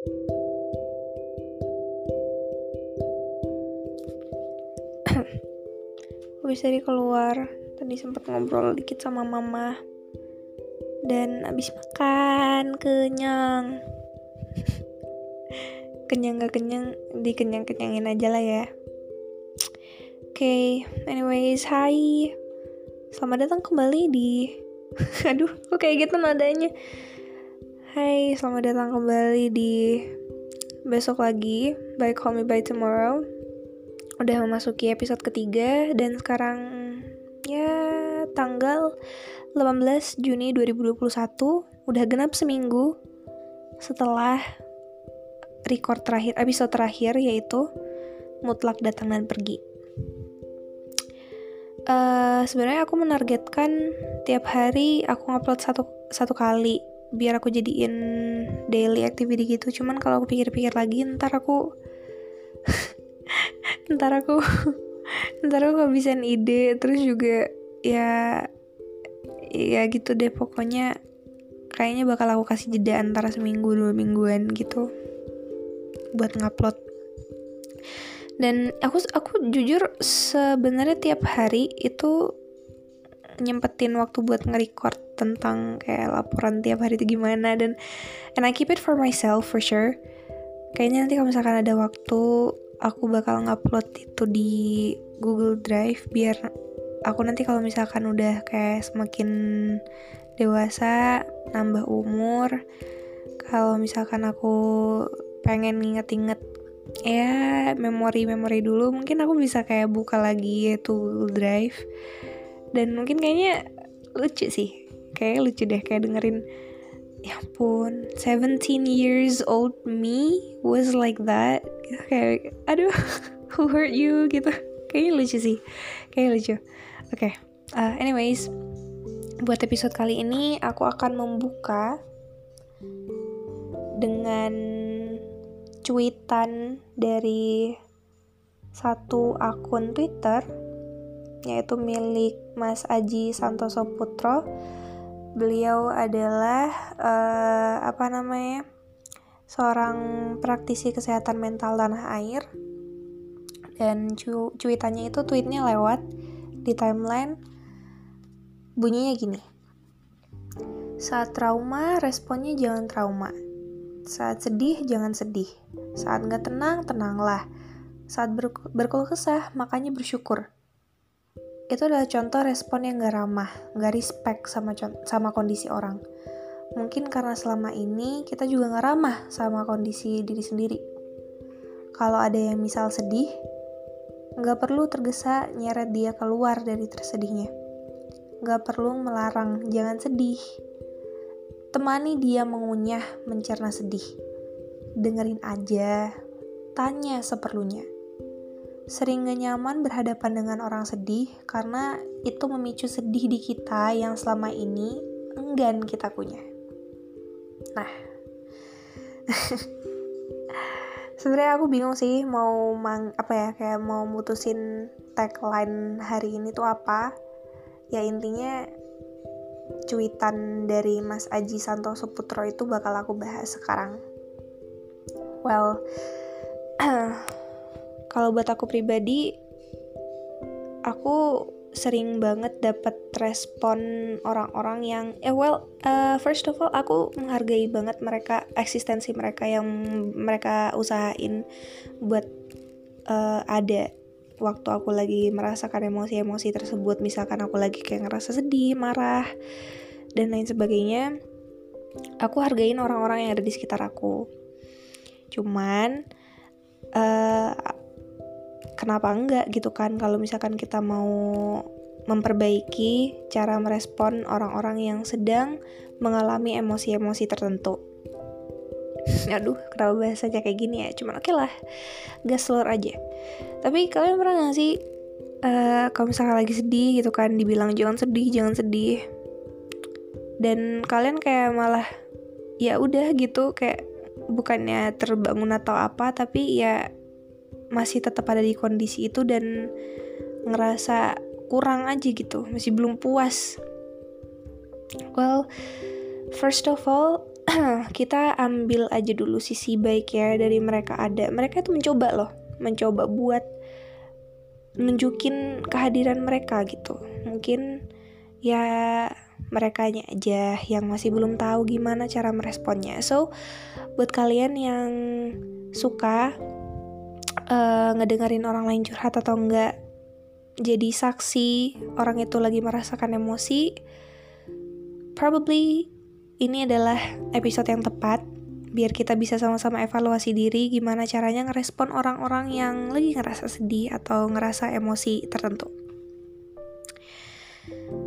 habis dari keluar tadi sempat ngobrol dikit sama mama. Dan habis makan kenyang. Kenyang gak kenyang dikenyang kenyangin aja lah ya. Oke okay, anyways hai selamat datang kembali di aduh kok kayak gitu nadanya hai selamat datang kembali di besok lagi by Call Me By Tomorrow. Udah memasuki episode ketiga dan sekarang ya tanggal 18 Juni 2021 udah genap seminggu setelah record terakhir episode terakhir yaitu mutlak datang dan pergi. Uh, sebenarnya aku menargetkan tiap hari aku ngupload satu satu kali biar aku jadiin daily activity gitu. Cuman kalau aku pikir-pikir lagi ntar aku ntar aku ntar aku kehabisan ide. Terus juga ya ya gitu deh pokoknya. Kayaknya bakal aku kasih jeda antara seminggu dua mingguan gitu buat ngupload. Dan aku aku jujur sebenarnya tiap hari itu nyempetin waktu buat nge-record tentang kayak laporan tiap hari itu gimana. Dan and I keep it for myself for sure. Kayaknya nanti kalau misalkan ada waktu aku bakal ngupload itu di Google Drive biar aku nanti kalau misalkan udah kayak semakin dewasa nambah umur kalau misalkan aku pengen nginget-inget ya memori-memori dulu mungkin aku bisa kayak buka lagi itu Google Drive dan mungkin kayaknya lucu sih. Kayak lucu deh kayak dengerin ya ampun 17 years old me was like that. Gitu kayak aduh who hurt you? Gitu. Kayaknya lucu sih. Kayaknya lucu. Oke okay. uh, anyways buat episode kali ini aku akan membuka dengan cuitan dari satu akun Twitter yaitu milik Mas Aji Santoso Putro. Beliau adalah uh, apa namanya seorang praktisi kesehatan mental tanah air. Dan cu cuitannya itu tweetnya lewat di timeline bunyinya gini. Saat trauma responnya jangan trauma. Saat sedih jangan sedih. Saat nggak tenang tenanglah. Saat ber berkeluh kesah makanya bersyukur itu adalah contoh respon yang gak ramah, gak respect sama sama kondisi orang. Mungkin karena selama ini kita juga gak ramah sama kondisi diri sendiri. Kalau ada yang misal sedih, gak perlu tergesa nyeret dia keluar dari tersedihnya. Gak perlu melarang, jangan sedih. Temani dia mengunyah, mencerna sedih. Dengerin aja, tanya seperlunya sering nyaman berhadapan dengan orang sedih karena itu memicu sedih di kita yang selama ini enggan kita punya. Nah, sebenarnya aku bingung sih mau mang apa ya kayak mau mutusin tagline hari ini tuh apa. Ya intinya cuitan dari Mas Aji Santoso Putro itu bakal aku bahas sekarang. Well, kalau buat aku pribadi aku sering banget dapat respon orang-orang yang eh well uh, first of all aku menghargai banget mereka eksistensi mereka yang mereka usahain buat uh, ada. Waktu aku lagi merasakan emosi-emosi tersebut misalkan aku lagi kayak ngerasa sedih marah dan lain sebagainya aku hargain orang-orang yang ada di sekitar aku. Cuman uh, kenapa enggak gitu kan kalau misalkan kita mau memperbaiki cara merespon orang-orang yang sedang mengalami emosi-emosi tertentu. Aduh, kenapa bahasanya kayak gini ya? Cuman oke okay lah, gas telur aja. Tapi kalian pernah gak sih uh, kalau misalkan lagi sedih gitu kan, dibilang jangan sedih, jangan sedih, dan kalian kayak malah ya udah gitu kayak bukannya terbangun atau apa, tapi ya masih tetap ada di kondisi itu dan ngerasa kurang aja gitu, masih belum puas. Well, first of all, kita ambil aja dulu sisi baik ya dari mereka ada. Mereka itu mencoba loh mencoba buat nunjukin kehadiran mereka gitu. Mungkin ya mereka aja yang masih belum tahu gimana cara meresponnya. So buat kalian yang suka uh, ngedengerin orang lain curhat atau enggak jadi saksi orang itu lagi merasakan emosi probably ini adalah episode yang tepat biar kita bisa sama-sama evaluasi diri gimana caranya ngerespon orang-orang yang lagi ngerasa sedih atau ngerasa emosi tertentu.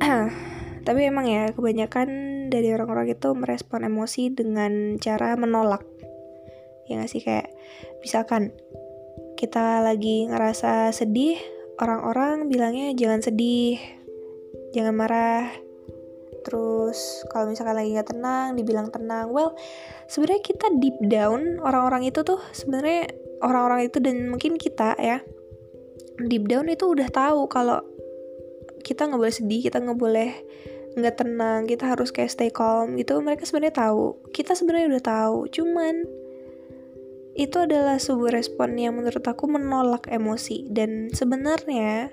Tapi emang ya kebanyakan dari orang-orang itu merespon emosi dengan cara menolak. Ya gak sih kayak misalkan kita lagi ngerasa sedih, orang-orang bilangnya jangan sedih, jangan marah, terus kalau misalkan lagi nggak tenang dibilang tenang. Well sebenarnya kita deep down orang-orang itu tuh sebenarnya orang-orang itu dan mungkin kita ya deep down itu udah tahu kalau kita nggak boleh sedih kita nggak boleh nggak tenang kita harus kayak stay calm gitu. Mereka sebenarnya tahu. Kita sebenarnya udah tahu. Cuman itu adalah sebuah respon yang menurut aku menolak emosi. Dan sebenarnya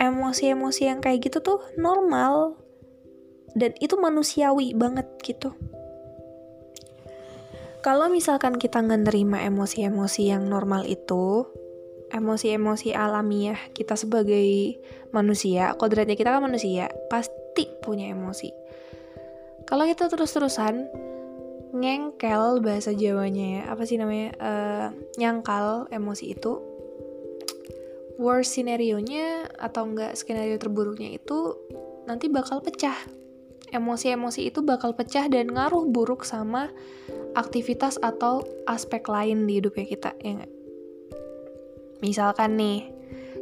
emosi-emosi yang kayak gitu tuh normal. Dan itu manusiawi banget gitu. Kalau misalkan kita nggak emosi-emosi yang normal itu emosi-emosi alamiah kita sebagai manusia kodratnya kita kan manusia pasti punya emosi. Kalau kita terus-terusan ngengkel bahasa Jawanya ya. Apa sih namanya? Uh, nyangkal emosi itu. Worst scenario nya atau enggak skenario terburuknya itu nanti bakal pecah. Emosi-emosi itu bakal pecah dan ngaruh buruk sama aktivitas atau aspek lain di hidupnya kita ya gak? misalkan nih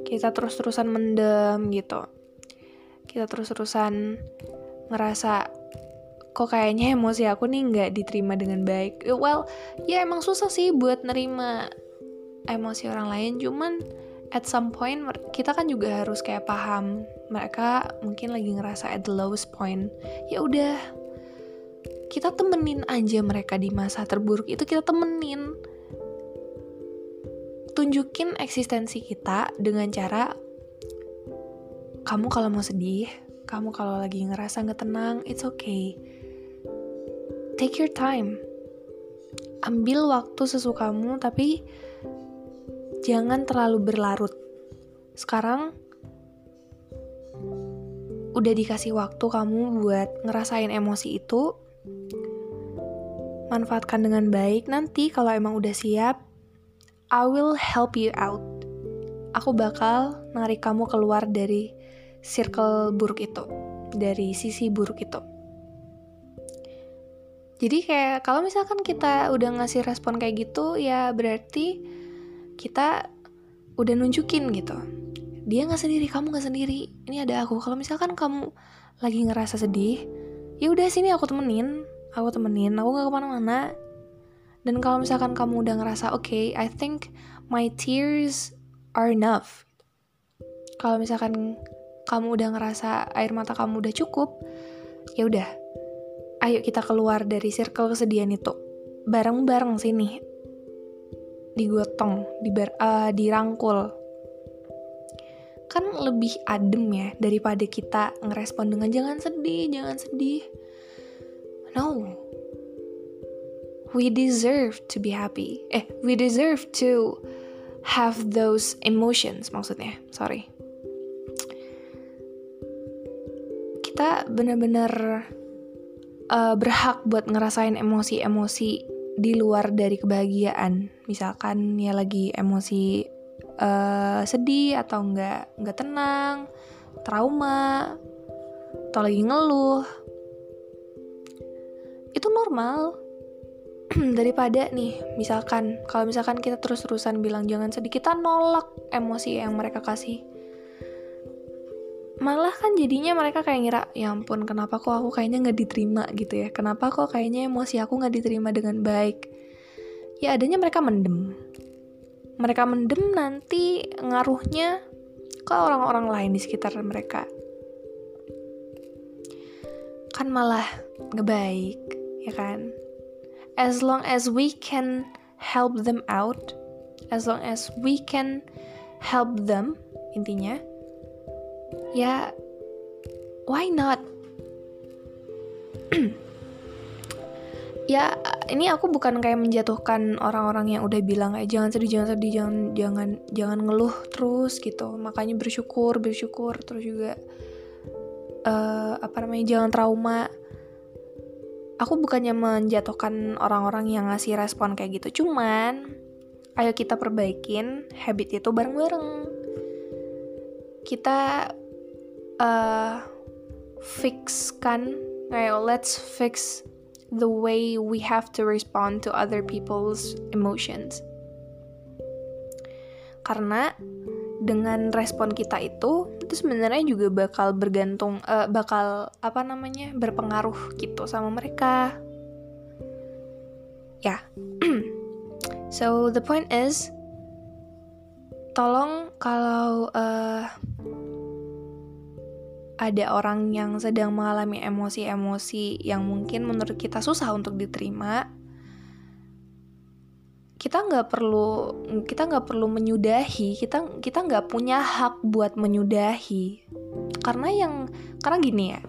kita terus-terusan mendem gitu. Kita terus-terusan ngerasa kok kayaknya emosi aku nih nggak diterima dengan baik. Well ya emang susah sih buat nerima emosi orang lain. Cuman at some point kita kan juga harus kayak paham mereka mungkin lagi ngerasa at the lowest point. Ya udah kita temenin aja mereka di masa terburuk itu kita temenin. Tunjukin eksistensi kita dengan cara kamu kalau mau sedih kamu kalau lagi ngerasa nggak tenang it's okay take your time ambil waktu sesukamu tapi jangan terlalu berlarut. Sekarang udah dikasih waktu kamu buat ngerasain emosi itu. Manfaatkan dengan baik. Nanti kalau emang udah siap, I will help you out. Aku bakal narik kamu keluar dari circle buruk itu, dari sisi buruk itu. Jadi kayak kalau misalkan kita udah ngasih respon kayak gitu, ya berarti kita udah nunjukin gitu. Dia nggak sendiri kamu nggak sendiri. Ini ada aku. Kalau misalkan kamu lagi ngerasa sedih ya udah sini aku temenin. Aku temenin aku nggak ke mana-mana. Dan kalau misalkan kamu udah ngerasa oke okay, I think my tears are enough. Kalau misalkan kamu udah ngerasa air mata kamu udah cukup ya udah ayo kita keluar dari circle kesedihan itu bareng-bareng sini digotong, diber, uh, dirangkul. Kan lebih adem ya daripada kita ngerespon dengan jangan sedih, jangan sedih. No. We deserve to be happy. Eh, we deserve to have those emotions maksudnya. Sorry. Kita benar-benar uh, berhak buat ngerasain emosi-emosi di luar dari kebahagiaan. Misalkan ya lagi emosi uh, sedih atau nggak nggak tenang trauma atau lagi ngeluh. Itu normal. Daripada nih misalkan kalau misalkan kita terus-terusan bilang jangan sedih kita nolak emosi yang mereka kasih malah kan jadinya mereka kayak ngira ya ampun kenapa kok aku kayaknya nggak diterima gitu ya. Kenapa kok kayaknya emosi aku nggak diterima dengan baik? Ya adanya mereka mendem. Mereka mendem nanti ngaruhnya ke orang-orang lain di sekitar mereka. Kan malah ngebaik ya kan? As long as we can help them out as long as we can help them intinya ya why not? Ya ini aku bukan kayak menjatuhkan orang-orang yang udah bilang kayak jangan sedih jangan sedih jangan jangan jangan ngeluh terus gitu. Makanya bersyukur bersyukur. Terus juga uh, apa namanya jangan trauma. Aku bukannya menjatuhkan orang-orang yang ngasih respon kayak gitu. Cuman ayo kita perbaikin habit itu bareng-bareng. Kita uh, fix kan kayak let's fix the way we have to respond to other people's emotions. Karena dengan respon kita itu itu sebenarnya juga bakal bergantung uh, bakal apa namanya berpengaruh gitu sama mereka. Ya. Yeah. so the point is tolong kalau uh, ada orang yang sedang mengalami emosi-emosi yang mungkin menurut kita susah untuk diterima, kita nggak perlu kita nggak perlu menyudahi kita kita nggak punya hak buat menyudahi. Karena yang karena gini ya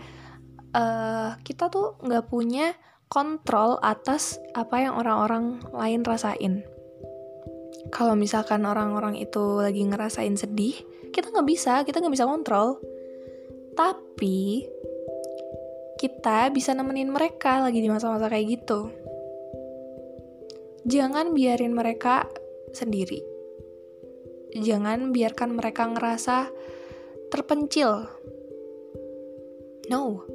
uh, kita tuh nggak punya kontrol atas apa yang orang-orang lain rasain. Kalau misalkan orang-orang itu lagi ngerasain sedih kita nggak bisa kita nggak bisa kontrol tapi kita bisa nemenin mereka lagi di masa-masa kayak gitu. Jangan biarin mereka sendiri. Jangan biarkan mereka ngerasa terpencil. No.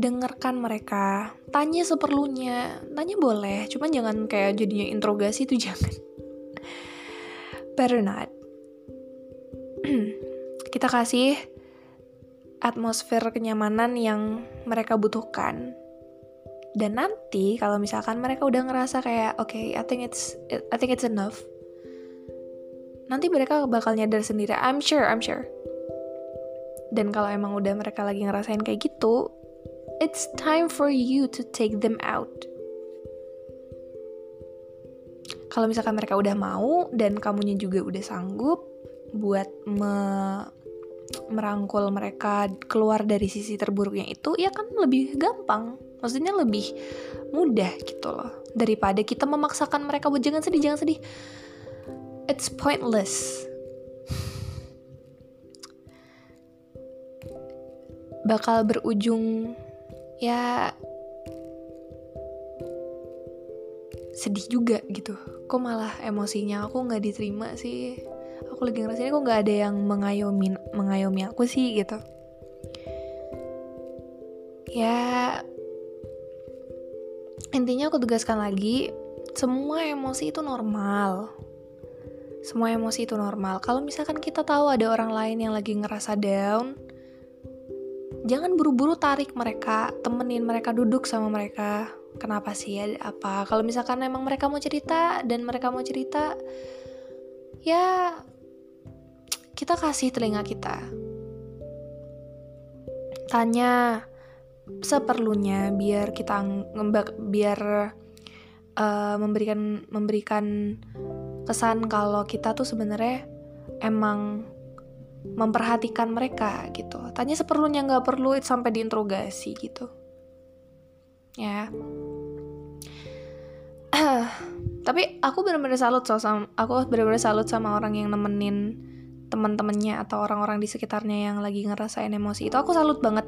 Dengarkan mereka, tanya seperlunya. Tanya boleh, cuman jangan kayak jadinya interogasi itu jangan. Better not. Kita kasih atmosfer kenyamanan yang mereka butuhkan. Dan nanti kalau misalkan mereka udah ngerasa kayak oke, okay, I think it's I think it's enough. Nanti mereka bakal nyadar sendiri. I'm sure, I'm sure. Dan kalau emang udah mereka lagi ngerasain kayak gitu, it's time for you to take them out. Kalau misalkan mereka udah mau dan kamunya juga udah sanggup buat me merangkul mereka keluar dari sisi terburuknya itu ya kan lebih gampang. Maksudnya lebih mudah gitu loh. Daripada kita memaksakan mereka buat jangan sedih jangan sedih. It's pointless. Bakal berujung ya sedih juga gitu. Kok malah emosinya aku nggak diterima sih aku lagi ngerasain kok nggak ada yang mengayomi mengayomi aku sih gitu. Ya intinya aku tegaskan lagi semua emosi itu normal. Semua emosi itu normal. Kalau misalkan kita tahu ada orang lain yang lagi ngerasa down jangan buru-buru tarik mereka temenin mereka duduk sama mereka. Kenapa sih? Ya apa? Kalau misalkan emang mereka mau cerita dan mereka mau cerita ya kita kasih telinga kita. Tanya seperlunya biar kita ngembak biar uh, memberikan memberikan kesan kalau kita tuh sebenarnya emang memperhatikan mereka gitu. Tanya seperlunya nggak perlu sampai diinterogasi gitu. Ya. Tapi aku benar-benar salut so sama aku benar-benar salut sama orang yang nemenin teman-temannya atau orang-orang di sekitarnya yang lagi ngerasain emosi itu aku salut banget.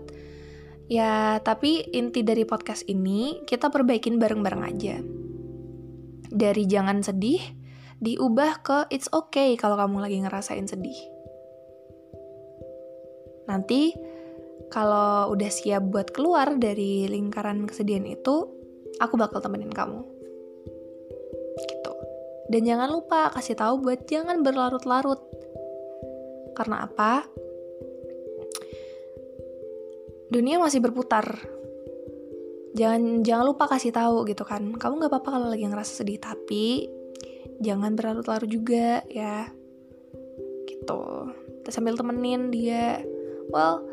Ya tapi inti dari podcast ini kita perbaikin bareng-bareng aja. Dari jangan sedih diubah ke it's okay kalau kamu lagi ngerasain sedih. Nanti kalau udah siap buat keluar dari lingkaran kesedihan itu aku bakal temenin kamu. Gitu. Dan jangan lupa kasih tahu buat jangan berlarut-larut karena apa? Dunia masih berputar. Jangan jangan lupa kasih tahu gitu kan. Kamu nggak apa-apa kalau lagi ngerasa sedih, tapi jangan berlarut-larut juga ya. Gitu. Terus sambil temenin dia. Well,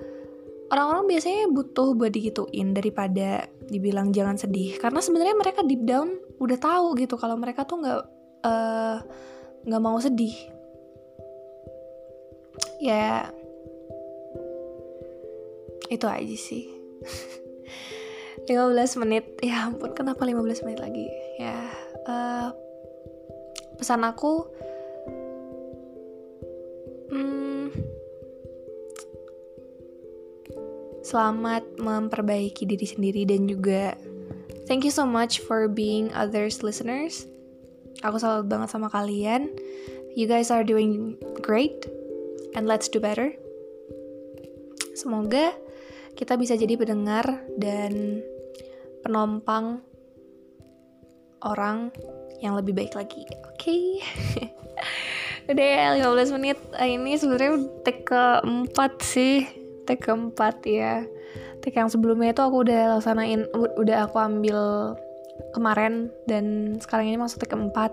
orang-orang biasanya butuh buat digituin daripada dibilang jangan sedih karena sebenarnya mereka deep down udah tahu gitu kalau mereka tuh nggak eh, nggak uh, mau sedih ya itu aja sih. 15 menit. Ya ampun kenapa 15 menit lagi? Ya uh, pesan aku hmm, selamat memperbaiki diri sendiri dan juga thank you so much for being others listeners. Aku salut banget sama kalian. You guys are doing great and let's do better semoga kita bisa jadi pendengar dan penompang orang yang lebih baik lagi. Oke. Okay? Udah ya 15 menit. Ah, ini sebenarnya take keempat sih. Take keempat ya. Take yang sebelumnya itu aku udah laksanain udah aku ambil kemarin dan sekarang ini masuk take keempat.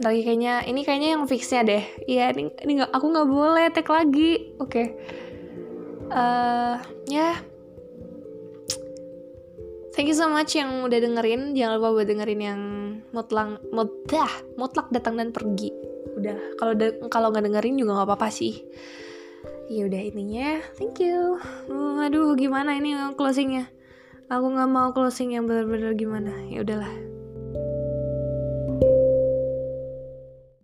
Lagi kayaknya ini kayaknya yang fixnya deh. Iya, ini ini gak, aku nggak boleh take lagi. Oke. Okay uh, ya yeah. thank you so much yang udah dengerin jangan lupa buat dengerin yang mutlak mutlak mutlak datang dan pergi udah kalau kalau nggak dengerin juga nggak apa-apa sih ya udah ininya thank you uh, aduh gimana ini closingnya aku nggak mau closing yang benar-benar gimana ya udahlah